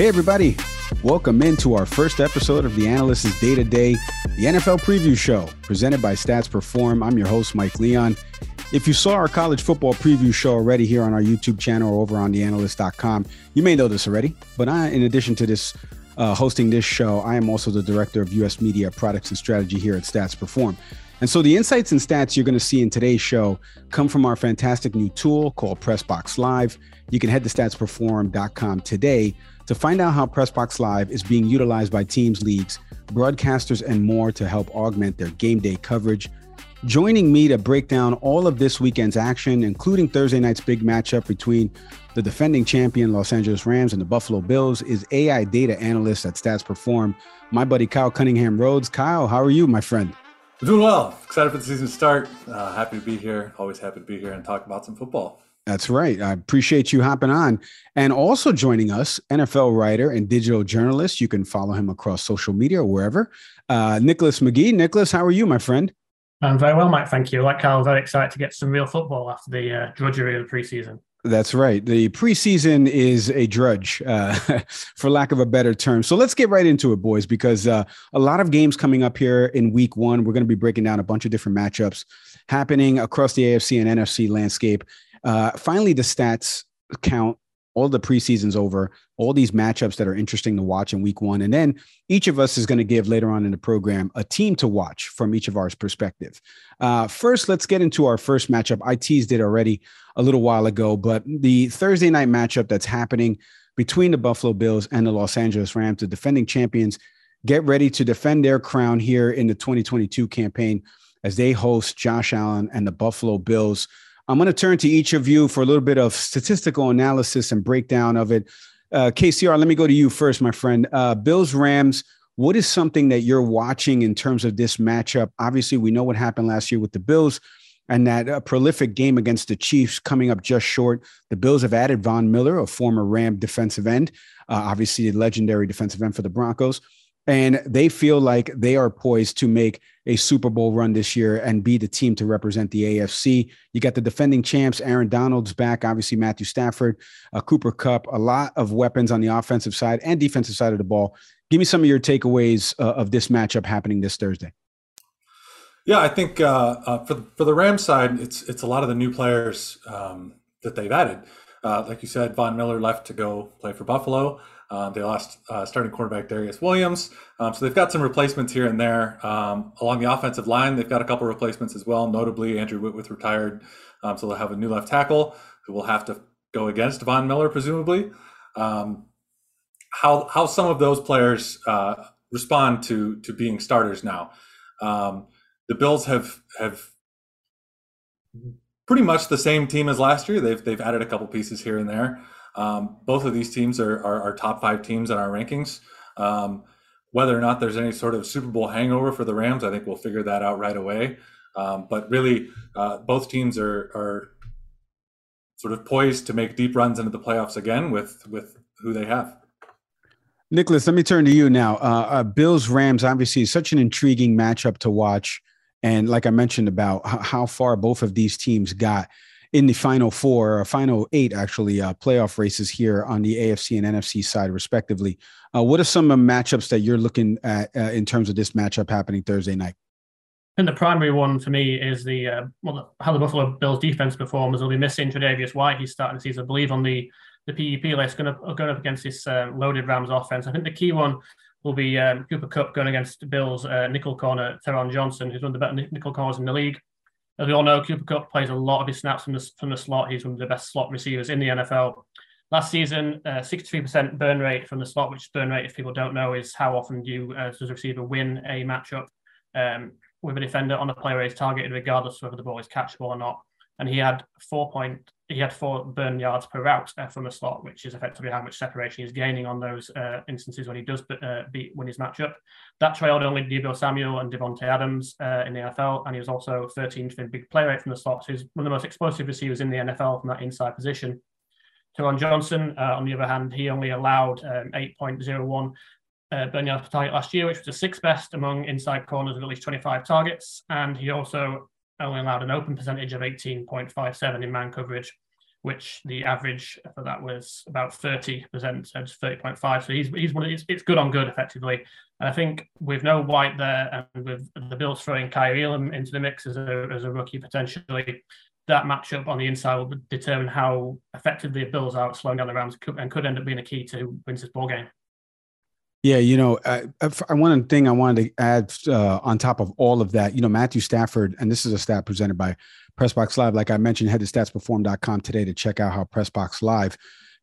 Hey, everybody. Welcome into our first episode of the Analyst's Day to Day, the NFL Preview Show, presented by Stats Perform. I'm your host, Mike Leon. If you saw our college football preview show already here on our YouTube channel or over on theanalyst.com, you may know this already. But I, in addition to this, uh, hosting this show, I am also the director of U.S. Media Products and Strategy here at Stats Perform. And so the insights and stats you're going to see in today's show come from our fantastic new tool called Pressbox Live. You can head to statsperform.com today to find out how Pressbox Live is being utilized by teams, leagues, broadcasters, and more to help augment their game day coverage. Joining me to break down all of this weekend's action, including Thursday night's big matchup between the defending champion Los Angeles Rams and the Buffalo Bills, is AI data analyst at Stats Perform, my buddy Kyle Cunningham Rhodes. Kyle, how are you, my friend? doing well. Excited for the season to start. Uh, happy to be here. Always happy to be here and talk about some football. That's right. I appreciate you hopping on. And also joining us, NFL writer and digital journalist. You can follow him across social media or wherever. Uh, Nicholas McGee. Nicholas, how are you, my friend? I'm very well, Mike. Thank you. Like Carl, very excited to get some real football after the uh, drudgery of the preseason. That's right. The preseason is a drudge, uh, for lack of a better term. So let's get right into it, boys, because uh, a lot of games coming up here in week one. We're going to be breaking down a bunch of different matchups happening across the AFC and NFC landscape. Uh, finally, the stats count all the preseasons over, all these matchups that are interesting to watch in week one. And then each of us is going to give later on in the program a team to watch from each of ours perspective. Uh, first, let's get into our first matchup. I teased it already a little while ago, but the Thursday night matchup that's happening between the Buffalo Bills and the Los Angeles Rams, the defending champions, get ready to defend their crown here in the 2022 campaign as they host Josh Allen and the Buffalo Bills. I'm going to turn to each of you for a little bit of statistical analysis and breakdown of it. Uh, KCR, let me go to you first, my friend. Uh, Bills Rams. What is something that you're watching in terms of this matchup? Obviously, we know what happened last year with the Bills and that uh, prolific game against the Chiefs coming up just short. The Bills have added Von Miller, a former Ram defensive end, uh, obviously a legendary defensive end for the Broncos and they feel like they are poised to make a Super Bowl run this year and be the team to represent the AFC. You got the defending champs, Aaron Donald's back, obviously Matthew Stafford, uh, Cooper Kupp, a lot of weapons on the offensive side and defensive side of the ball. Give me some of your takeaways uh, of this matchup happening this Thursday. Yeah, I think uh, uh for for the Rams side, it's it's a lot of the new players um, that they've added. Uh, like you said, Von Miller left to go play for Buffalo. Um, they lost uh, starting quarterback Darious Williams. Um, so they've got some replacements here and there. Um, along the offensive line, they've got a couple replacements as well. Notably, Andrew Whitworth retired. Um, so they'll have a new left tackle who will have to go against Von Miller, presumably. Um, how, how some of those players uh, respond to, to being starters now. Um, the Bills have, have pretty much the same team as last year. They've, they've added a couple pieces here and there. Um, both of these teams are, are, are, top five teams in our rankings. Um, whether or not there's any sort of Super Bowl hangover for the Rams, I think we'll figure that out right away. Um, but really, uh, both teams are, are sort of poised to make deep runs into the playoffs again with with who they have. Nicholas, let me turn to you now. Uh, uh, Bills Rams obviously is such an intriguing matchup to watch, and like I mentioned about how far both of these teams got in the final four or final eight, actually, uh, playoff races here on the AFC and NFC side, respectively. Uh, what are some matchups that you're looking at uh, in terms of this matchup happening Thursday night? And the primary one for me is the uh, well, how the Buffalo Bills defense performs. They'll be missing Tre'Davious White. He's starting the season, I believe, on the the PUP list, going up going up against this uh, loaded Rams offense. I think the key one will be um, Cooper Kupp going against Bills uh, nickel corner Taron Johnson, who's one of the better nickel corners in the league. As we all know, Cooper Kupp plays a lot of his snaps from the, from the slot. He's one of the best slot receivers in the NFL. Last season, uh, 63% burn rate from the slot, which burn rate, if people don't know, is how often you, uh, as a receiver, win a matchup um, with a defender on a player who is targeted, regardless whether the ball is catchable or not and he had four point he had four burn yards per route uh, from the slot, which is effectively how much separation he's gaining on those uh, instances when he does uh, beat win his matchup. That trailed only Deebo Samuel and Davante Adams uh, in the NFL, and he was also 13th in big play rate from the slot. So he's one of the most explosive receivers in the NFL from that inside position. Taron Johnson, uh, on the other hand, he only allowed um, 8.01 uh, burn yards per target last year, which was the sixth best among inside corners with at least 25 targets. And he also only allowed an open percentage of 18.57 in man coverage. which the average for that was about 30%, so 30.5. So he's, he's one of, it's, it's good on good effectively. And I think with no White there and with the Bills throwing Kaiir Elam into the mix as a, as a rookie potentially, that matchup on the inside will determine how effectively the Bills are slowing down the Rams and could end up being a key to wins this ball game. Yeah, you know, I, I one thing I wanted to add uh, on top of all of that, you know, Matthew Stafford, and this is a stat presented by Pressbox Live. Like I mentioned, head to statsperform.com today to check out how Pressbox Live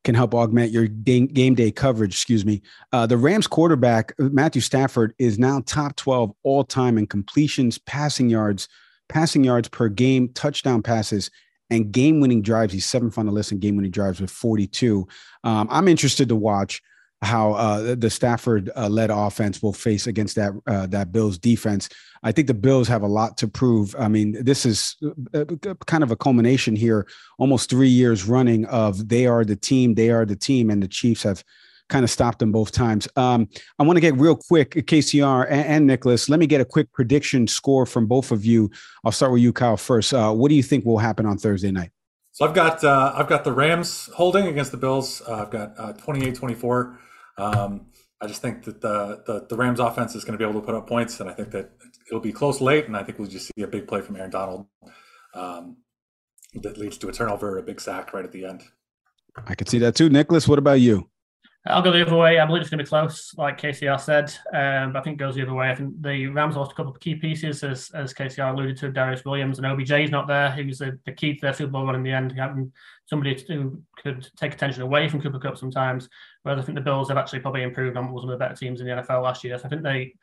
can help augment your game day coverage. Excuse me. Uh, the Rams quarterback, Matthew Stafford, is now top 12 all time in completions, passing yards, passing yards per game, touchdown passes, and game winning drives. He's seventh on the list in game winning drives with 42. Um, I'm interested to watch how uh, the Stafford uh, led offense will face against that uh, that Bills defense. I think the Bills have a lot to prove. I mean, this is uh, uh, kind of a culmination here, almost three years running of they are the team, they are the team, and the Chiefs have kind of stopped them both times. Um, I want to get real quick, KCR and, and, Nicholas. Let me get a quick prediction score from both of you. I'll start with you, Kyle, first. What do you think will happen on Thursday night? So I've got I've got the Rams holding against the Bills. I've got 28-24. Um, I just think that the, the, the Rams offense is going to be able to put up points, and I think that it'll be close late, and I think we'll just see a big play from Aaron Donald um, that leads to a turnover, a big sack right at the end. I can see that too, Nicholas. What about you? I'll go the other way. I believe it's going to be close, like KCR said. Um, but I think it goes the other way. I think the Rams lost a couple of key pieces, as as KCR alluded to. Darious Williams and OBJ is not there. He was the, the key to their Super Bowl run in the end. Having somebody who could take attention away from Cooper Kupp sometimes. Whereas I think the Bills have actually probably improved on one of the better teams in the NFL last year. So I think they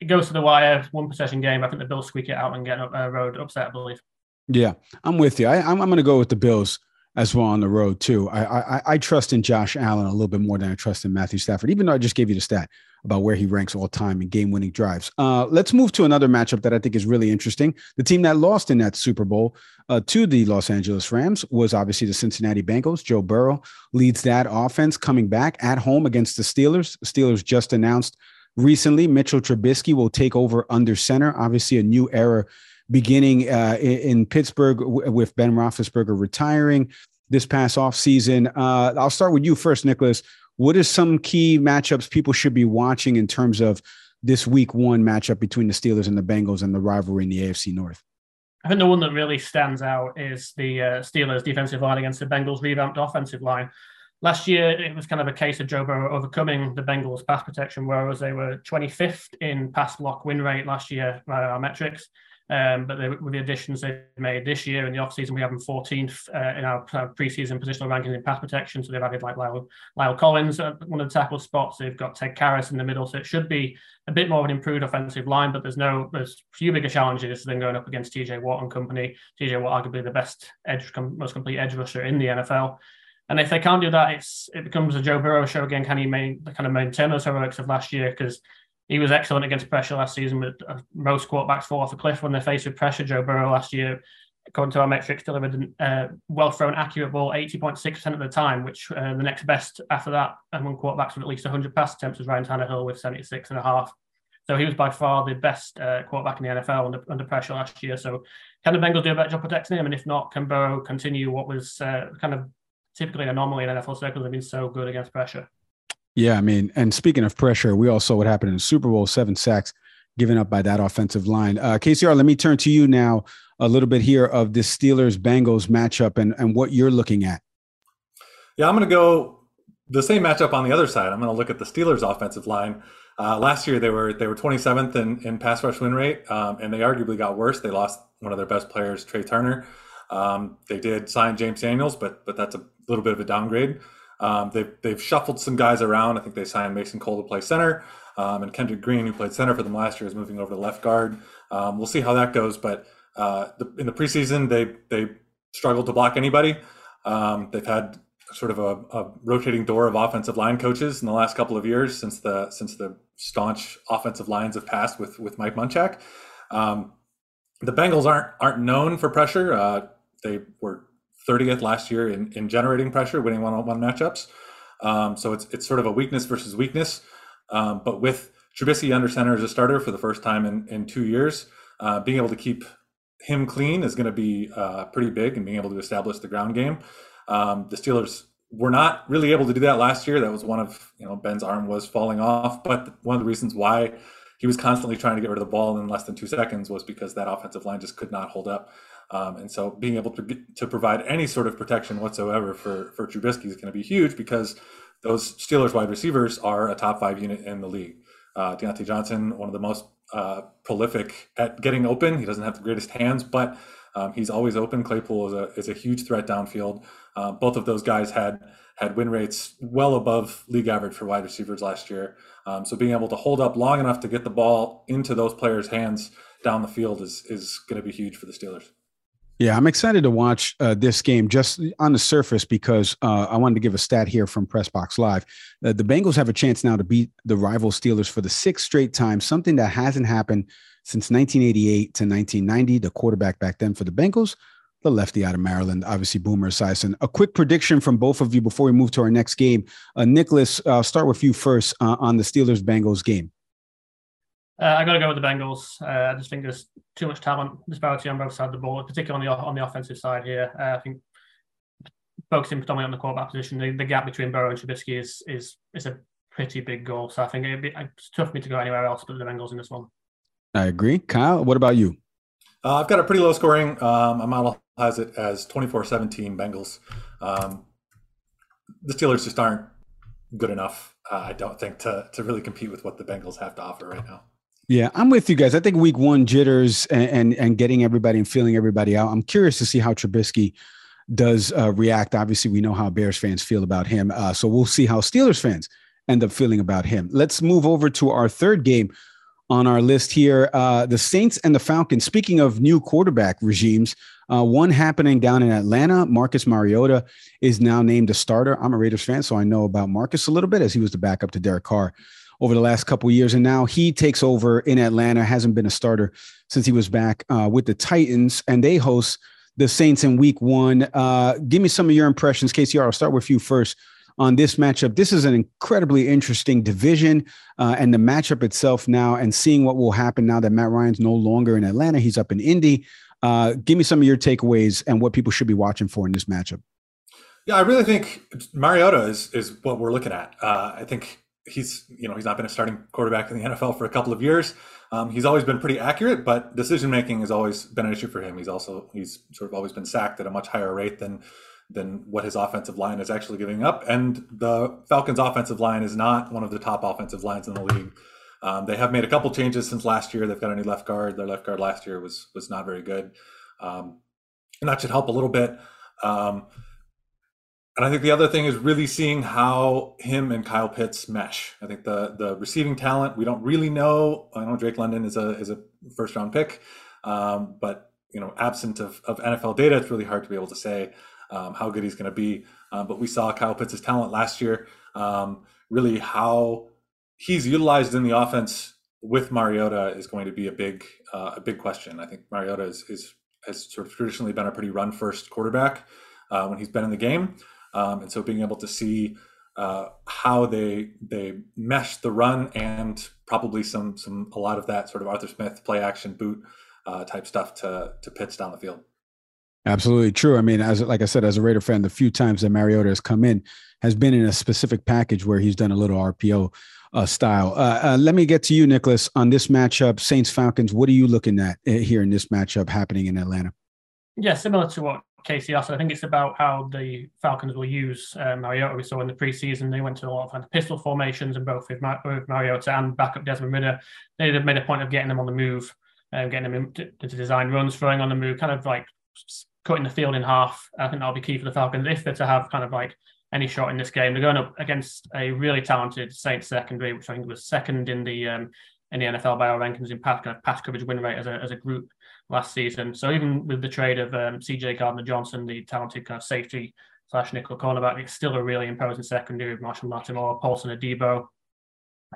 it goes to the wire, one possession game. I think the Bills squeak it out and get a road upset. I believe. Yeah, I'm with you. I, I'm going to go with the Bills as well on the road too. I, I, I trust in Josh Allen a little bit more than I trust in Matthew Stafford, even though I just gave you the stat about where he ranks all time in game winning drives. Uh, let's move to another matchup that I think is really interesting. The team that lost in that Super Bowl uh, to the Los Angeles Rams was obviously the Cincinnati Bengals. Joe Burrow leads that offense coming back at home against the Steelers. Steelers just announced recently Mitchell Trubisky will take over under center. Obviously, a new era beginning uh, in, in, Pittsburgh w- with Ben Roethlisberger retiring this past offseason. Uh, I'll start with you first, Nicholas. What are some key matchups people should be watching in terms of this week one matchup between the Steelers and the Bengals and the rivalry in the AFC North? I think the one that really stands out is the uh, Steelers' defensive line against the Bengals' revamped offensive line. Last year, it was kind of a case of Joe Burrow overcoming the Bengals' pass protection, whereas they were 25th in pass block win rate last year by our metrics. Um, but they, with the additions they've made this year in the offseason, we have them 14th uh, in our preseason positional rankings in pass protection. So they've added like Lyle, La'el Collins at one of the tackle spots. They've got Ted Karras in the middle. So it should be a bit more of an improved offensive line, but there's no, there's few bigger challenges than going up against TJ Watt and company. TJ Watt, arguably the best edge, most complete edge rusher in the NFL. And if they can't do that, it's it becomes a Joe Burrow show again. Can he main, kind of maintain those heroics of last year? Because he was excellent against pressure last season, but uh, most quarterbacks fall off a cliff when they're faced with pressure. Joe Burrow last year, according to our metrics, delivered a uh, well thrown, accurate ball 80.6% of the time, which uh, the next best after that among quarterbacks with at least 100 pass attempts was Ryan Tannehill with 76 and a half. So he was by far the best uh, quarterback in the NFL under, under pressure last year. So can the Bengals do a better job protecting him? And if not, can Burrow continue what was uh, kind of typically an anomaly in NFL circles? They've been so good against pressure. Yeah, I mean, and speaking of pressure, we all saw what happened in the Super Bowl, seven sacks given up by that offensive line. Uh, KCR, let me turn to you now a little bit here of this Steelers Bengals matchup and, and what you're looking at. Yeah, I'm going to go the same matchup on the other side. I'm going to look at the Steelers offensive line. Uh, last year they were they were 27th in, in pass rush win rate, um, and they arguably got worse. They lost one of their best players, Trai Turner. Um, they did sign James Daniels, but but that's a little bit of a downgrade. Um, they've, they've shuffled some guys around. I think they signed Mason Cole to play center. Um, and Kendrick Green, who played center for them last year, is moving over to left guard. Um, we'll see how that goes. But uh, the, in the preseason, they they struggled to block anybody. Um, they've had sort of a, a, rotating door of offensive line coaches in the last couple of years since the since the staunch offensive lines have passed with with Mike Munchak. Um, the Bengals aren't aren't known for pressure. Uh, they were 30th last year in, in generating pressure, winning one-on-one matchups. Um, so it's it's sort of a weakness versus weakness. Um, but with Trubisky under center as a starter for the first time in, in two years, uh, being able to keep him clean is going to be uh, pretty big, and being able to establish the ground game. Um, the Steelers were not really able to do that last year. That was one of you know Ben's arm was falling off, but one of the reasons why he was constantly trying to get rid of the ball in less than two seconds was because that offensive line just could not hold up. Um, and so being able to to provide any sort of protection whatsoever for for Trubisky is going to be huge because those Steelers wide receivers are a top five unit in the league. Uh, Diontae Johnson, one of the most uh, prolific at getting open. He doesn't have the greatest hands, but um, he's always open. Claypool is a is a huge threat downfield. Uh, both of those guys had had win rates well above league average for wide receivers last year. Um, so being able to hold up long enough to get the ball into those players' hands down the field is is going to be huge for the Steelers. Yeah, I'm excited to watch uh, this game just on the surface because uh, I wanted to give a stat here from Pressbox Live. Uh, the Bengals have a chance now to beat the rival Steelers for the sixth straight time, something that hasn't happened since 1988 to 1990. The quarterback back then for the Bengals, the lefty out of Maryland, obviously Boomer Esiason. A quick prediction from both of you before we move to our next game. Uh, Nicholas, I'll start with you first uh, on the Steelers Bengals game. Uh, I got to go with the Bengals. Uh, I just think there's too much talent disparity on both sides of the ball, particularly on the on the offensive side here. Uh, I think focusing predominantly on the quarterback position, the, the, gap between Burrow and Trubisky is is is a pretty big goal. So I think it'd be, it's tough for me to go anywhere else but the Bengals in this one. I agree, Kyle. What about you? Uh, I've got a pretty low scoring. Um, my model has it as 24-17 Bengals. Um, the Steelers just aren't good enough. Uh, I don't think to to really compete with what the Bengals have to offer right now. Yeah, I'm with you guys. I think week one jitters and, and, and getting everybody and feeling everybody out. I'm curious to see how Trubisky does uh, react. Obviously, we know how Bears fans feel about him. Uh, so we'll see how Steelers fans end up feeling about him. Let's move over to our third game on our list here. Uh, the Saints and the Falcons. Speaking of new quarterback regimes, uh, one happening down in Atlanta. Marcus Mariota is now named a starter. I'm a Raiders fan, so I know about Marcus a little bit as he was the backup to Derek Carr over the last couple years. And now he takes over in Atlanta, hasn't been a starter since he was back uh, with the Titans, and they host the Saints in week one. Uh, give me some of your impressions, KCR. I'll start with you first on this matchup. This is an incredibly interesting division, uh, and the matchup itself now, and seeing what will happen now that Matt Ryan's no longer in Atlanta, he's up in Indy. Uh, give me some of your takeaways and what people should be watching for in this matchup. Yeah, I really think Mariota is is what we're looking at. Uh, I think he's you know he's not been a starting quarterback in the NFL for a couple of years. Um, he's always been pretty accurate, but decision making has always been an issue for him. He's also he's sort of always been sacked at a much higher rate than than what his offensive line is actually giving up. And the Falcons' offensive line is not one of the top offensive lines in the league. Um, they have made a couple changes since last year. They've got a new left guard. Their left guard last year was was not very good, um, and that should help a little bit. Um, and I think the other thing is really seeing how him and Kyle Pitts mesh. I think the the receiving talent we don't really know. I know Drake London is a is a first round pick, um, but you know, absent of, of NFL data, it's really hard to be able to say um, how good he's going to be. Um, but we saw Kyle Pitts' talent last year. Um, really, how he's utilized in the offense with Mariota is going to be a big uh, a big question. I think Mariota is, is has sort of traditionally been a pretty run first quarterback uh, when he's been in the game. Um, and so being able to see uh, how they they mesh the run and probably some some a lot of that sort of Arthur Smith play action boot uh, type stuff to to Pitts down the field. Absolutely true. I mean, as like I said, as a Raider fan, the few times that Mariota has come in has been in a specific package where he's done a little RPO uh, style. Uh, uh, let me get to you, Nicholas, on this matchup, Saints Falcons. What are you looking at uh, here in this matchup happening in Atlanta? Yeah, similar to what Casey asked. I think it's about how the Falcons will use uh, Mariota. We saw in the preseason they went to a lot of kind of pistol formations, and both with, Mar- with Mariota and backup Desmond Ridder, they have made a point of getting them on the move, uh, getting them into to design runs, throwing on the move, kind of like cutting the field in half. I think that'll be key for the Falcons if they're to have kind of like any shot in this game. They're going up against a really talented Saints secondary, which I think was second in the um, in the NFL by our rankings in pass, kind of pass coverage win rate as a, as a group last season. So even with the trade of um, CJ Gardner Johnson, the talented kind of safety slash nickel cornerback, it's still a really imposing secondary with Marshon Lattimore, Paulson Adebo,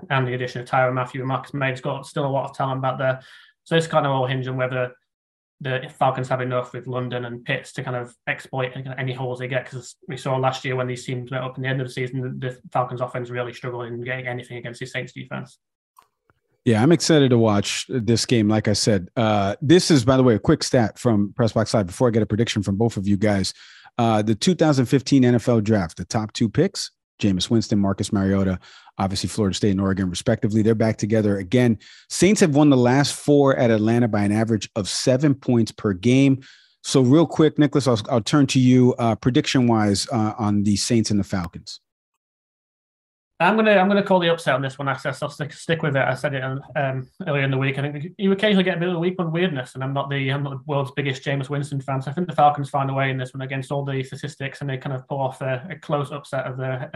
and the addition of Tyrann Mathieu and Marcus Maye. It's got still a lot of talent back there. So it's kind of all hinge on whether the Falcons have enough with London and Pitts to kind of exploit any holes they get. Because we saw last year when these teams went up in the end of the season, the Falcons offense really struggled in getting anything against the Saints defense. Yeah, I'm excited to watch this game. Like I said, uh, this is, by the way, a quick stat from Pressbox Live before I get a prediction from both of you guys. Uh, the 2015 NFL draft, the top two picks, Jameis Winston, Marcus Mariota, obviously Florida State and Oregon, respectively. They're back together again. Saints have won the last four at Atlanta by an average of seven points per game. So, real quick, Nicholas, I'll, I'll turn to you uh, prediction wise uh, on the Saints and the Falcons. I'm gonna I'm gonna call the upset on this one. I guess I'll stick stick with it. I said it um, earlier in the week. I think you occasionally get a bit of a week on weirdness, and I'm not the I'm not the world's biggest Jameis Winston fan. So I think the Falcons find a way in this one against all the statistics, and they kind of pull off a, a close upset of their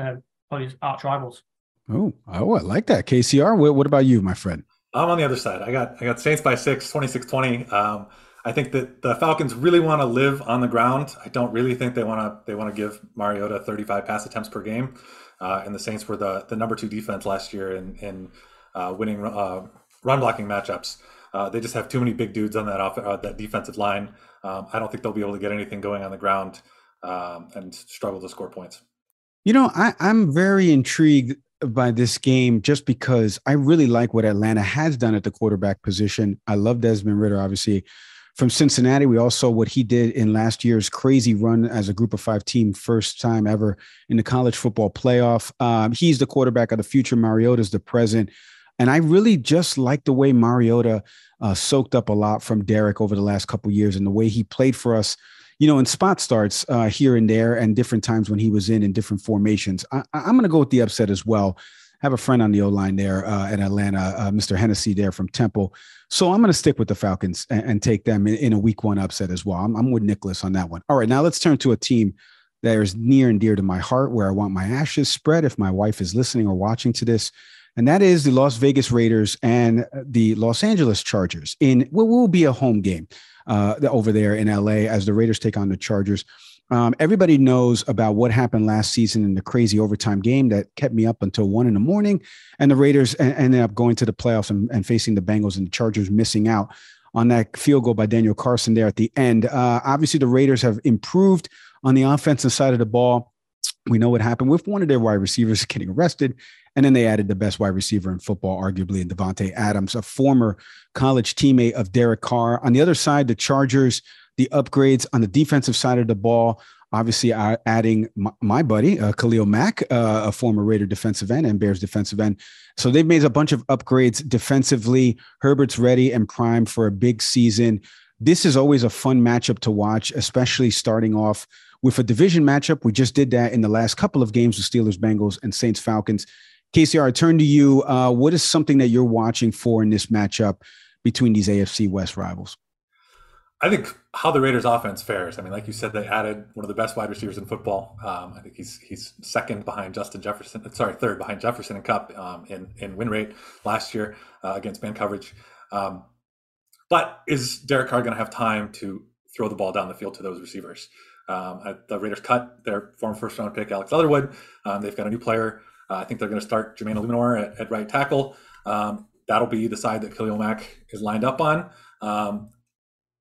uh, arch rivals. Oh, oh, I like that. KCR. What, what, about you, my friend? I'm on the other side. I got I got Saints by six, 26-20. Um, I think that the Falcons really want to live on the ground. I don't really think they want to they want to give Mariota 35 pass attempts per game. Uh, and the Saints were the, the number two defense last year in, in uh, winning uh, run blocking matchups. Uh, they just have too many big dudes on that off, uh, that defensive line. Um, I don't think they'll be able to get anything going on the ground um, and struggle to score points. You know, I, I'm very intrigued by this game just because I really like what Atlanta has done at the quarterback position. I love Desmond Ridder, obviously from Cincinnati. We all saw what he did in last year's crazy run as a group of five team, first time ever in the college football playoff. Um, he's the quarterback of the future. Mariota's the present. And I really just like the way Mariota uh, soaked up a lot from Derek over the last couple years and the way he played for us, you know, in spot starts uh, here and there and different times when he was in in different formations. I, I'm going to go with the upset as well have a friend on the O line there uh, at Atlanta, uh, Mr. Hennessy there from Temple. So I'm going to stick with the Falcons and, and take them in, in, a week one upset as well. I'm, I'm, with Nicholas on that one. All right, now let's turn to a team that is near and dear to my heart, where I want my ashes spread if my wife is listening or watching to this. And that is the Las Vegas Raiders and the Los Angeles Chargers in what will be a home game uh, over there in LA as the Raiders take on the Chargers. Um, everybody knows about what happened last season in the crazy overtime game that kept me up until one in the morning. And the Raiders ended up going to the playoffs and, and facing the Bengals and the Chargers missing out on that field goal by Daniel Carlson there at the end. Uh, obviously, the Raiders have improved on the offensive side of the ball. We know what happened with one of their wide receivers getting arrested. And then they added the best wide receiver in football, arguably, in Davante Adams, a former college teammate of Derek Carr. On the other side, the Chargers the upgrades on the defensive side of the ball. Obviously, adding my, buddy uh, Khalil Mack, uh, a former Raider defensive end and Bears defensive end. So they've made a bunch of upgrades defensively. Herbert's ready and primed for a big season. This is always a fun matchup to watch, especially starting off with a division matchup. We just did that in the last couple of games with Steelers, Bengals, and Saints, Falcons. KCR, I turn to you. Uh, what is something that you're watching for in this matchup between these AFC West rivals? I think how the Raiders offense fares. I mean, like you said, they added one of the best wide receivers in football. Um, I think he's he's second behind Justin Jefferson. Sorry, third behind Jefferson and Kupp um, in in win rate last year uh, against man coverage. Um, but is Derek Carr going to have time to throw the ball down the field to those receivers? Um, the Raiders cut their former first round pick Alex Leatherwood. Um, they've got a new player. Uh, I think they're going to start Jermaine Eluemunor at, at right tackle. Um, that'll be the side that Khalil Mack is lined up on. Um,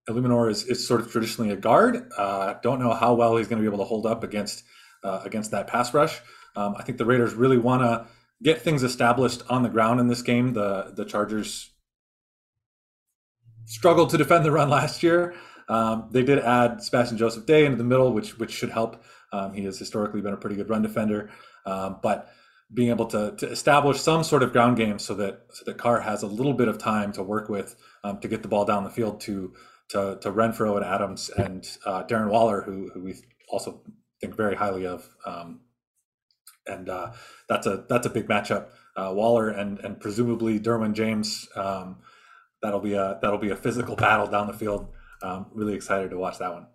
Eluemunor is, is sort of traditionally a guard. Uh, don't know how well he's going to be able to hold up against uh, against that pass rush. Um, I think the Raiders really want to get things established on the ground in this game. The the Chargers struggled to defend the run last year. Um, they did add Sebastian Joseph Day into the middle, which which should help. Um, he has historically been a pretty good run defender, um, but being able to, to establish some sort of ground game so that so that Carr has a little bit of time to work with um, to get the ball down the field to to, to Renfrow and Adams and uh, Darren Waller, who, who we also think very highly of. Um, and uh, that's a that's a big matchup. Uh, Waller and and presumably Derwin James. Um, that'll be a that'll be a physical battle down the field. Um, really excited to watch that one.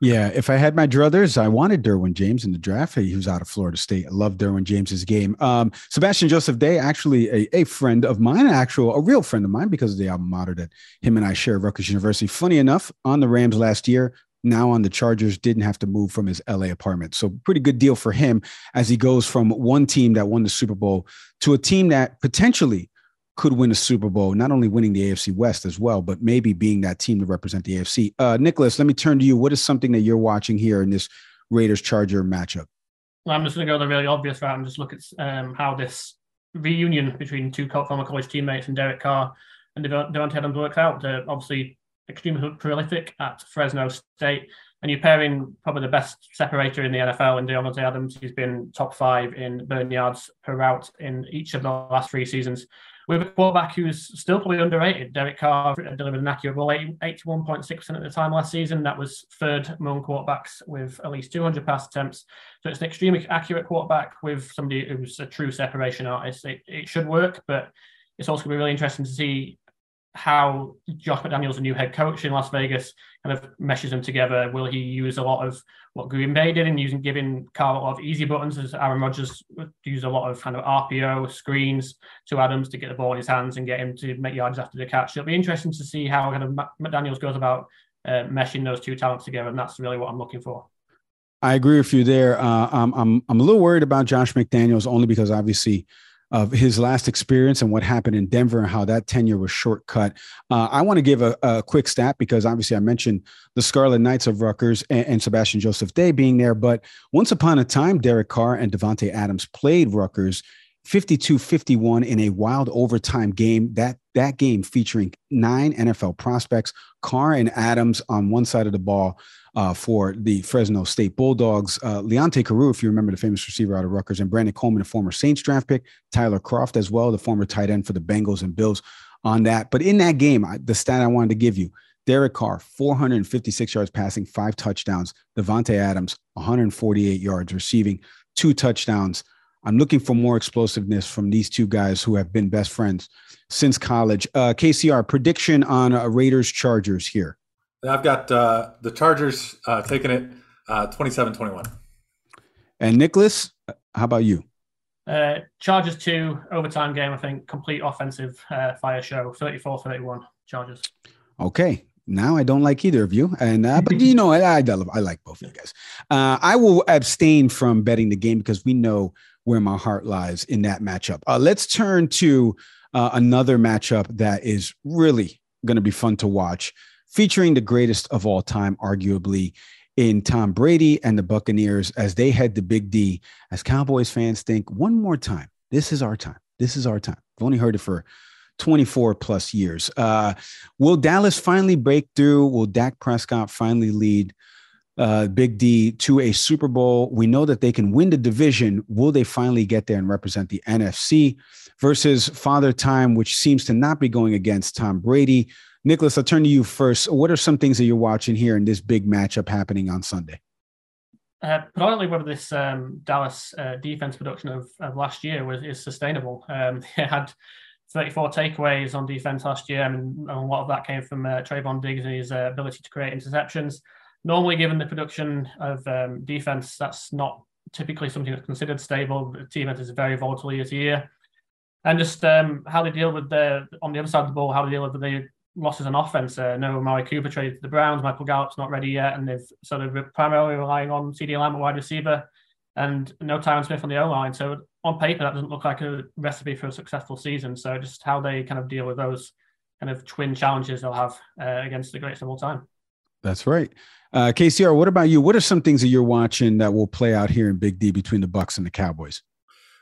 Yeah, if I had my druthers, I wanted Derwin James in the draft. He was out of Florida State. I love Derwin James's game. Um, Sebastian Joseph Day, actually a, a friend of mine, actual a real friend of mine because of the alma mater that him and I share Rutgers University. Funny enough, on the Rams last year, now on the Chargers, didn't have to move from his LA apartment. So pretty good deal for him as he goes from one team that won the Super Bowl to a team that potentially could win a Super Bowl, not only winning the AFC West as well, but maybe being that team to represent the AFC. Uh, Nicholas, let me turn to you. What is something that you're watching here in this Raiders Charger matchup? Well, I'm just going to go the really obvious route and just look at um, how this reunion between two former college teammates and Derek Carr and Davante Adams works out. Uh, obviously, extremely prolific at Fresno State and you're pairing probably the best separator in the NFL in Davante Adams, who's been top five in burn yards per route in each of the last three seasons with a quarterback who's still probably underrated. Derek Carr delivered an accurate ball, 81.6% at the time last season. That was third among quarterbacks with at least 200 pass attempts. So it's an extremely accurate quarterback with somebody who's a true separation artist. It, it should work, but it's also going to be really interesting to see how Josh McDaniels, the new head coach in Las Vegas, kind of meshes them together. Will he use a lot of what Green Bay did in using giving Carr a lot of easy buttons, as Aaron Rodgers used a lot of kind of RPO screens to Adams to get the ball in his hands and get him to make yards after the catch. It'll be interesting to see how kind of McDaniels goes about uh, meshing those two talents together, and that's really what I'm looking for. I agree with you there. Uh, I'm, I'm I'm a little worried about Josh McDaniels only because obviously of his last experience and what happened in Denver and how that tenure was shortcut. Uh, I want to give a, a, quick stat because obviously I mentioned the Scarlet Knights of Rutgers and, and, Sebastian Joseph Day being there. But once upon a time, Derek Carr and Davante Adams played Rutgers 52 51 in a wild overtime game. That, that game featuring nine NFL prospects, Carr and Adams on one side of the ball uh, for the Fresno State Bulldogs. Uh, Leonte Carroo, if you remember the famous receiver out of Rutgers, and Brandon Coleman, a former Saints draft pick, Tyler Kroft as well, the former tight end for the Bengals and Bills on that. But in that game, I, the stat I wanted to give you, Derek Carr, 456 yards passing, five touchdowns. Davante Adams, 148 yards receiving, two touchdowns. I'm looking for more explosiveness from these two guys who have been best friends since college. Uh, KCR, prediction on uh, Raiders Chargers here. I've got uh, the Chargers uh, taking it uh, 27 21. And Nicholas, how about you? Uh, Chargers 2, overtime game, I think, complete offensive uh, fire show, 34 31, Chargers. Okay. Now I don't like either of you, and uh, but you know I, I, I like both of you guys. Uh, I will abstain from betting the game because we know where my heart lies in that matchup. Uh, let's turn to uh, another matchup that is really going to be fun to watch featuring the greatest of all time, arguably, in Tom Brady and the Buccaneers as they head to Big D. As Cowboys fans think, one more time, this is our time. This is our time. I've only heard it for 24 plus years. Uh, will Dallas finally break through? Will Dak Prescott finally lead uh, Big D to a Super Bowl? We know that they can win the division. Will they finally get there and represent the NFC versus Father Time, which seems to not be going against Tom Brady? Nicholas, I'll turn to you first. What are some things that you're watching here in this big matchup happening on Sunday? Uh, predominantly whether this um, Dallas uh, defense production of, of, last year was is sustainable. Um, they had 34 takeaways on defense last year, and a lot of that came from uh, Trevon Diggs and his uh, ability to create interceptions. Normally, given the production of um, defense, that's not typically something that's considered stable. The team is very volatile year to year. And just um, how they deal with the on the other side of the ball, how they deal with the losses on offense. Uh, no Amari Cooper traded to the Browns. Michael Gallup's not ready yet, and they've sort of primarily relying on CeeDee Lamb at wide receiver, and no Tyron Smith on the O line. So on paper, that doesn't look like a recipe for a successful season. So just how they kind of deal with those kind of twin challenges they'll have uh, against the greatest of all time. That's right. Uh, KCR, what about you? What are some things that you're watching that will play out here in Big D between the Bucs and the Cowboys?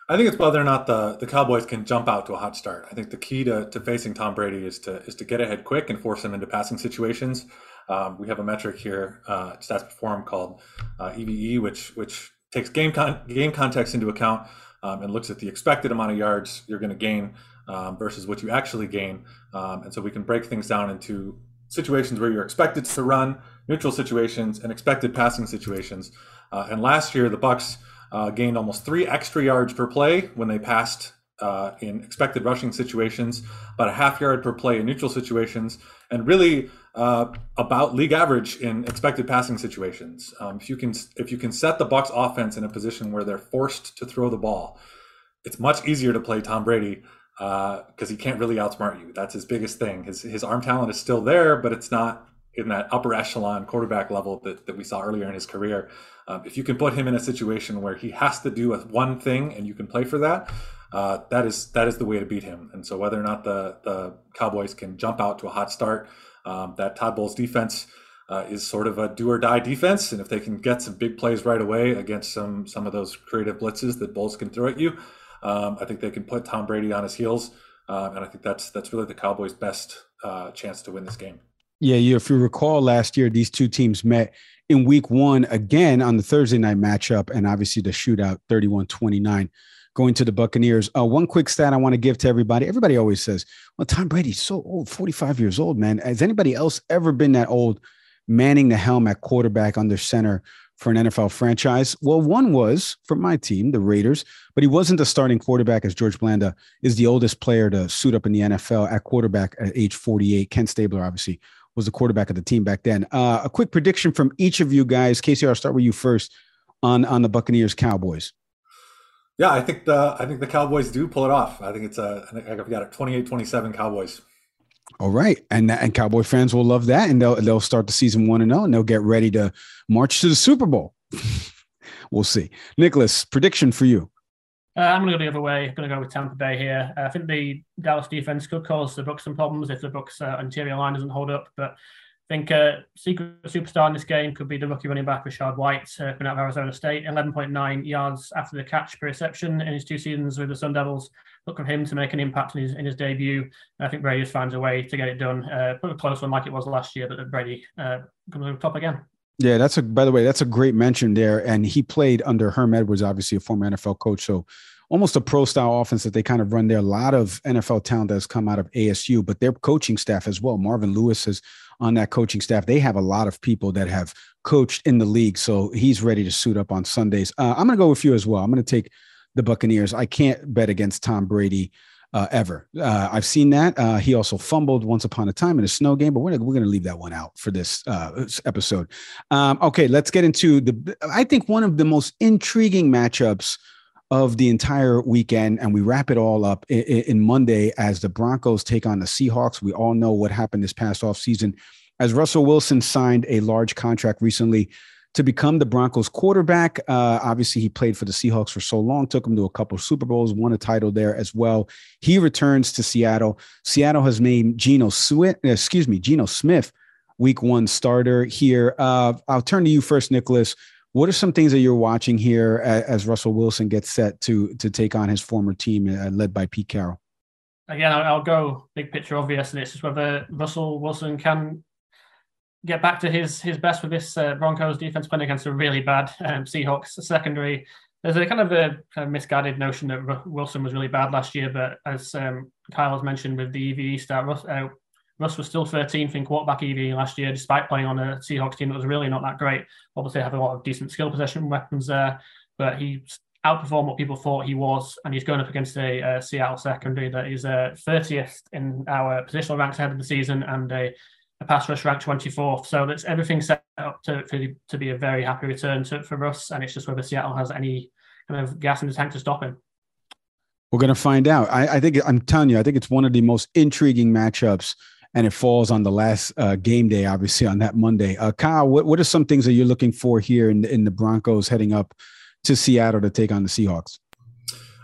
I think it's whether or not the, the Cowboys can jump out to a hot start. I think the key to, to facing Tom Brady is to is to get ahead quick and force him into passing situations. Um, we have a metric here, uh, stats him called uh, EVE, which which takes game con- game context into account um, and looks at the expected amount of yards you're going to gain um, versus what you actually gain. Um, and so we can break things down into situations where you're expected to run, neutral situations, and expected passing situations. Uh, and last year, the Bucs uh, gained almost three extra yards per play when they passed uh, in expected rushing situations, about a half yard per play in neutral situations, and really uh, about league average in expected passing situations. Um, if you can if you can set the Bucs offense in a position where they're forced to throw the ball, it's much easier to play Tom Brady because uh, he can't really outsmart you. That's his biggest thing. His his arm talent is still there, but it's not in that upper echelon quarterback level that, that we saw earlier in his career. Um, if you can put him in a situation where he has to do one thing and you can play for that, uh, that is that is the way to beat him. And so whether or not the the Cowboys can jump out to a hot start, um, that Todd Bowles defense uh, is sort of a do or die defense, and if they can get some big plays right away against some some of those creative blitzes that Bowles can throw at you, um, I think they can put Tom Brady on his heels, uh, and I think that's that's really the Cowboys' best uh, chance to win this game. Yeah, if you recall last year, these two teams met in week one again on the Thursday night matchup, and obviously the shootout 31 29 going to the Buccaneers. Uh, one quick stat I want to give to everybody. Everybody always says, well, Tom Brady's so old, 45 years old, man. Has anybody else ever been that old manning the helm at quarterback under center for an NFL franchise? Well, one was for my team, the Raiders, but he wasn't the starting quarterback as George Blanda is the oldest player to suit up in the NFL at quarterback at age 48. Ken Stabler, obviously, was the quarterback of the team back then. Uh, a quick prediction from each of you guys. Casey, I'll start with you first on, on the Buccaneers Cowboys. Yeah, I think the I think the Cowboys do pull it off. I think it's a I think I've got it 28-27 Cowboys. All right, and and Cowboy fans will love that, and they'll they'll start the season one and zero, oh, and they'll get ready to march to the Super Bowl. we'll see. Nicholas, prediction for you. Uh, I'm going to go the other way. I'm going to go with Tampa Bay here. Uh, I think the Dallas defense could cause the Bucs some problems if the Bucs uh, interior line doesn't hold up. But I think uh, secret superstar in this game could be the rookie running back Rachaad White, uh, coming out of Arizona State, 11.9 yards after the catch per reception in his two seasons with the Sun Devils. Look for him to make an impact in his in his debut. I think Brady just finds a way to get it done. Uh, put a close one like it was last year, but Brady uh, comes over top again. Yeah, that's a by the way, that's a great mention there. And he played under Herm Edwards, obviously a former NFL coach. So almost a pro style offense that they kind of run there. A lot of NFL talent that's come out of ASU, but their coaching staff as well. Marvin Lewis is on that coaching staff. They have a lot of people that have coached in the league. So he's ready to suit up on Sundays. Uh, I'm going to go with you as well. I'm going to take the Buccaneers. I can't bet against Tom Brady. Uh, ever. Uh, I've seen that. Uh, he also fumbled once upon a time in a snow game, but we're, we're going to leave that one out for this uh, episode. Um, okay, let's get into the. I think one of the most intriguing matchups of the entire weekend, and we wrap it all up in, in, Monday as the Broncos take on the Seahawks. We all know what happened this past offseason as Russell Wilson signed a large contract recently to become the Broncos quarterback. Uh, obviously, he played for the Seahawks for so long, took him to a couple Super Bowls, won a title there as well. He returns to Seattle. Seattle has named Geno Sweat, excuse me, Geno Smith, week one starter here. Uh, I'll turn to you first, Nicholas. What are some things that you're watching here as, Russell Wilson gets set to to take on his former team uh, led by Pete Carroll? Again, I'll, go big picture obvious, and it's just whether Russell Wilson can get back to his his best with this uh, Broncos defense playing against a really bad um, Seahawks secondary. There's a kind of a misguided notion that Wilson was really bad last year, but as um, Kyle has mentioned with the EVE start, uh, Russ was still 13th in quarterback EV last year, despite playing on a Seahawks team that was really not that great. Obviously, have a lot of decent skill possession weapons there, but he outperformed what people thought he was, and he's going up against a, a Seattle secondary that is uh, 30th in our positional ranks ahead of the season and a, a pass rush ranked 24th. So that's everything set up to, for, to be a very happy return to, for Russ, and it's just whether Seattle has any kind of gas in the tank to stop him. We're going to find out. I, I think I'm telling you, I think it's one of the most intriguing matchups and it falls on the last uh, game day, obviously on that Monday. Uh, Kyle, what, what are some things that you're looking for here in, in the Broncos heading up to Seattle to take on the Seahawks?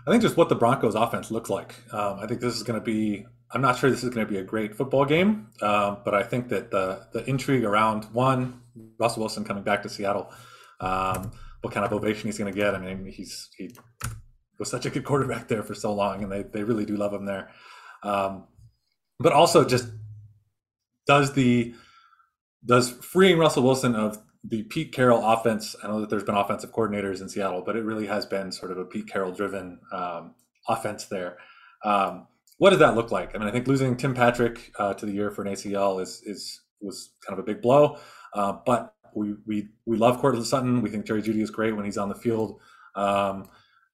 I think just what the Broncos offense looks like. Um, I think this is going to be. I'm not sure this is going to be a great football game, um, but I think that the the intrigue around one Russell Wilson coming back to Seattle, um, what kind of ovation he's going to get. I mean, he's he was such a good quarterback there for so long, and they they really do love him there. Um, but also just does the does freeing Russell Wilson of the Pete Carroll offense? I know that there's been offensive coordinators in Seattle, but it really has been sort of a Pete Carroll driven um, offense there. Um, what does that look like? I mean, I think losing Tim Patrick uh, to the year for an ACL is is was kind of a big blow, uh, but we we we love Courtland Sutton. We think Jerry Jeudy is great when he's on the field. Um,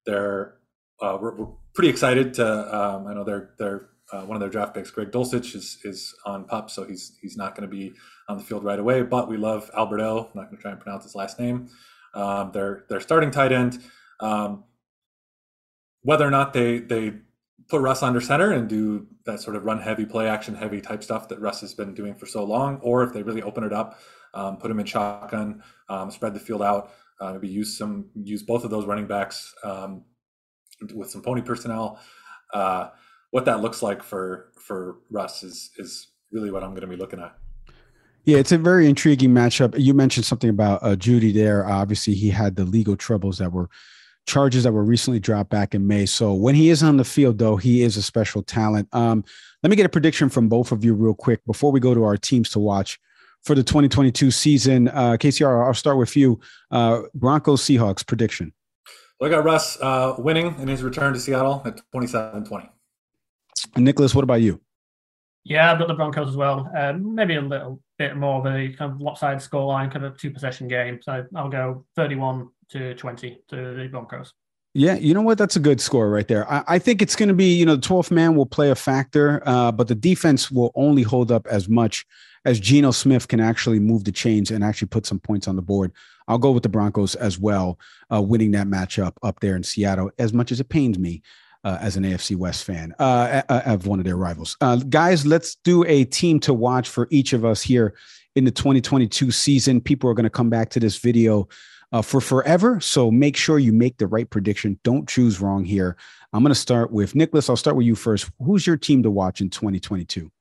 they're uh, we're, we're, pretty excited to. Um, I know they're they're uh, one of their draft picks, Greg Dulcich, is is on pup, so he's he's not going to be on the field right away. But we love Alberto. I'm not going to try and pronounce his last name. Um, their their starting tight end. Um, whether or not they they put Russ under center and do that sort of run heavy, play action heavy type stuff that Russ has been doing for so long, or if they really open it up, um, put him in shotgun, um, spread the field out, uh, maybe use some use both of those running backs um, with some pony personnel. Uh, what that looks like for for Russ is is really what I'm going to be looking at. Yeah, it's a very intriguing matchup. You mentioned something about uh, Jeudy there. Obviously, he had the legal troubles that were charges that were recently dropped back in May. So when he is on the field, though, he is a special talent. Um, let me get a prediction from both of you real quick before we go to our teams to watch for the 2022 season. Uh, KCR, I'll start with you. Uh, Broncos Seahawks prediction. Well, I got Russ uh, winning in his return to Seattle at 27 20. Nicholas, what about you? Yeah, I've got the Broncos as well. Um, maybe a little bit more of a kind of lopsided scoreline, kind of two possession game. So I'll go 31 to 20 to the Broncos. Yeah, you know what? That's a good score right there. I, I think it's going to be, you know, the 12th man will play a factor, uh, but the defense will only hold up as much as Geno Smith can actually move the chains and actually put some points on the board. I'll go with the Broncos as well, uh, winning that matchup up there in Seattle, as much as it pains me uh, as an AFC West fan uh, of one of their rivals. Uh, guys, let's do a team to watch for each of us here in the 2022 season. People are going to come back to this video uh, for forever. So make sure you make the right prediction. Don't choose wrong here. I'm going to start with Nicholas. I'll start with you first. Who's your team to watch in 2022?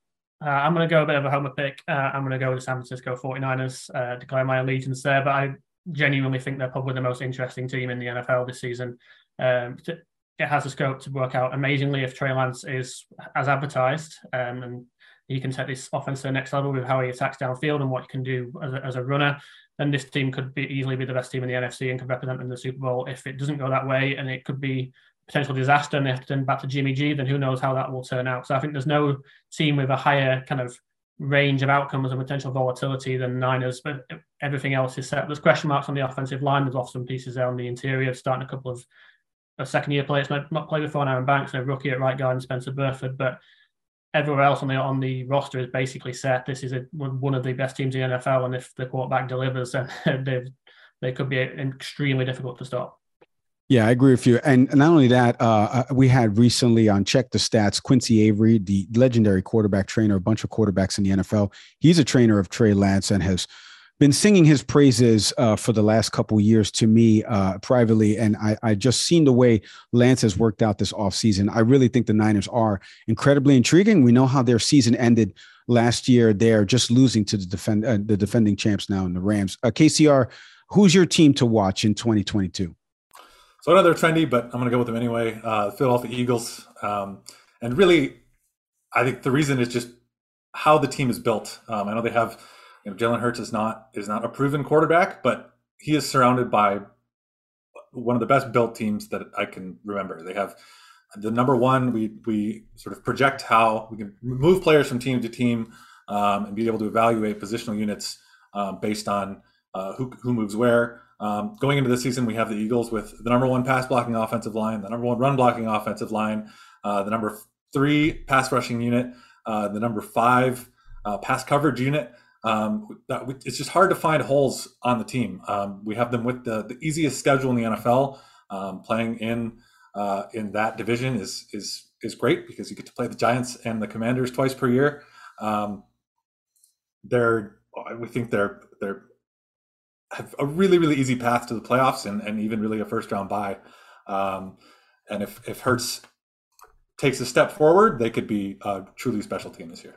Uh, I'm going to go a bit of a homer pick. Uh, I'm going to go with the San Francisco 49ers, uh, declare my allegiance there. But I genuinely think they're probably the most interesting team in the NFL this season. Um, it has the scope to work out amazingly if Trey Lance is as advertised, um, and he can take this offense to the next level with how he attacks downfield and what he can do as a, as a runner. Then this team could be easily be the best team in the NFC and could represent them in the Super Bowl. If it doesn't go that way, and it could be potential disaster, and they have to turn back to Jimmy G, then who knows how that will turn out. So I think there's no team with a higher kind of range of outcomes and potential volatility than Niners, but everything else is set. There's question marks on the offensive line. There's lost some pieces there on the interior, starting a couple of a second year players, not, played before Aaron Banks, a rookie at right guard and Spencer Burford, but everywhere else on the on the roster is basically set. This is a, one of the best teams in the NFL, and if the quarterback delivers, then they they could be extremely difficult to stop. Yeah, I agree with you. And not only that, uh, uh, we had recently on Check the Stats, Quincy Avery, the legendary quarterback trainer, a bunch of quarterbacks in the NFL. He's a trainer of Trey Lance and has been singing his praises uh, for the last couple years to me uh, privately, and I, I just seen the way Lance has worked out this offseason. I really think the Niners are incredibly intriguing. We know how their season ended last year. They're just losing to the defend uh, the defending champs now in the Rams. Uh, KCR, who's your team to watch in 2022? So I know they're trendy, but I'm going to go with them anyway. Uh, Philadelphia Eagles, um, and really, I think the reason is just how the team is built. Um, I know they have you know, Jalen Hurts is not is not a proven quarterback, but he is surrounded by one of the best built teams that I can remember. They have the number one. We we sort of project how we can move players from team to team um, and be able to evaluate positional units um, based on uh, who who moves where. Um, going into the season, we have the Eagles with the number one pass blocking offensive line, the number one run blocking offensive line, uh, the number three pass rushing unit, uh, the number five uh, pass coverage unit. Um, that, it's just hard to find holes on the team. Um, we have them with the, the easiest schedule in the NFL. Um, playing in uh, in that division is is is great because you get to play the Giants and the Commanders twice per year. Um, they're we think they're they're have a really really easy path to the playoffs and, and even really a first round bye. Um, and if if Hurts takes a step forward, they could be a truly special team this year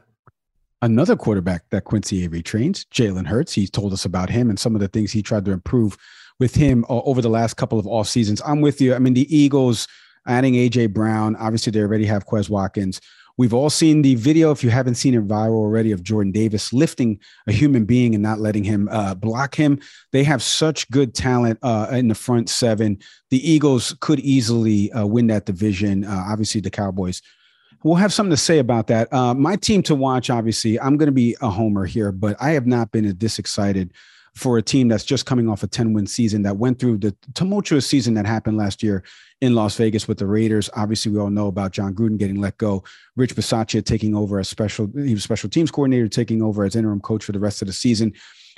another quarterback that Quincy Avery trains, Jalen Hurts. He told us about him and some of the things he tried to improve with him uh, over the last couple of off seasons. I'm with you. I mean, the Eagles adding AJ Brown. Obviously, they already have Quez Watkins. We've all seen the video, if you haven't seen it viral already, of Jordan Davis lifting a human being and not letting him uh, block him. They have such good talent uh, in the front seven. The Eagles could easily uh, win that division. Uh, obviously, the Cowboys we'll have something to say about that. Uh, my team to watch, obviously, I'm going to be a homer here, but I have not been this excited for a team that's just coming off a 10 win season that went through the tumultuous season that happened last year in Las Vegas with the Raiders. Obviously, we all know about Jon Gruden getting let go, Rich Bisaccia taking over as special, he was special teams coordinator, taking over as interim coach for the rest of the season.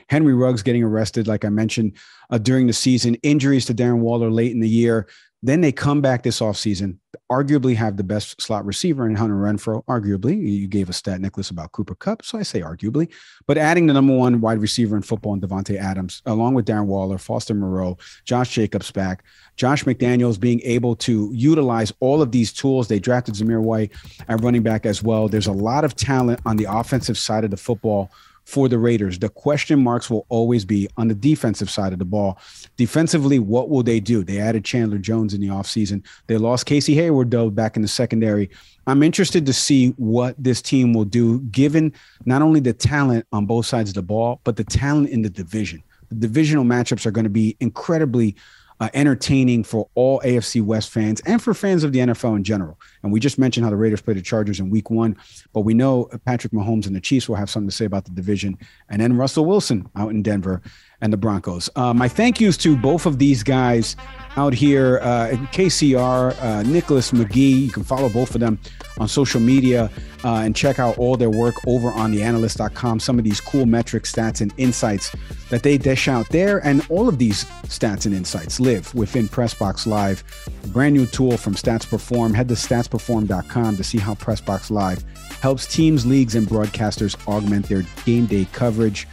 Henry Ruggs getting arrested, like I mentioned, uh, during the season, injuries to Darren Waller late in the year. Then they come back this offseason, arguably have the best slot receiver in Hunter Renfrow. Arguably, you gave a stat, Nicholas, about Cooper Kupp, So I say arguably, but adding the number one wide receiver in football and Davante Adams, along with Darren Waller, Foster Moreau, Josh Jacobs back, Josh McDaniels being able to utilize all of these tools. They drafted Zamir White at running back as well. There's a lot of talent on the offensive side of the football for the Raiders. The question marks will always be on the defensive side of the ball. Defensively, what will they do? They added Chandler Jones in the offseason. They lost Casey Hayward, though, back in the secondary. I'm interested to see what this team will do, given not only the talent on both sides of the ball, but the talent in the division. The divisional matchups are going to be incredibly uh, entertaining for all AFC West fans and for fans of the NFL in general. And we just mentioned how the Raiders played the Chargers in week one, but we know Patrick Mahomes and the Chiefs will have something to say about the division. And then Russell Wilson out in Denver and the Broncos. Uh, my thank yous to both of these guys out here, uh, KCR, uh, Nicholas McGee. You can follow both of them on social media uh, and check out all their work over on theanalyst.com. Some of these cool metrics, stats, and insights that they dish out there. And all of these stats and insights live within Pressbox Live, brand new tool from Stats Perform. Head to statsperform.com to see how Pressbox Live helps teams, leagues, and broadcasters augment their game day coverage.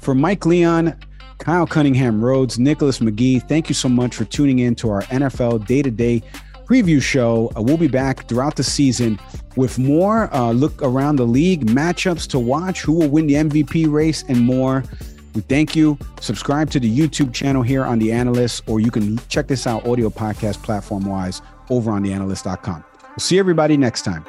For Mike Leon, Kyle Cunningham Rhoads, Nicholas McGee, thank you so much for tuning in to our NFL day to day preview show. Uh, we'll be back throughout the season with more uh, look around the league, matchups to watch, who will win the MVP race, and more. We thank you. Subscribe to the YouTube channel here on The Analyst, or you can check this out audio podcast platform wise over on theanalyst.com. We'll see everybody next time.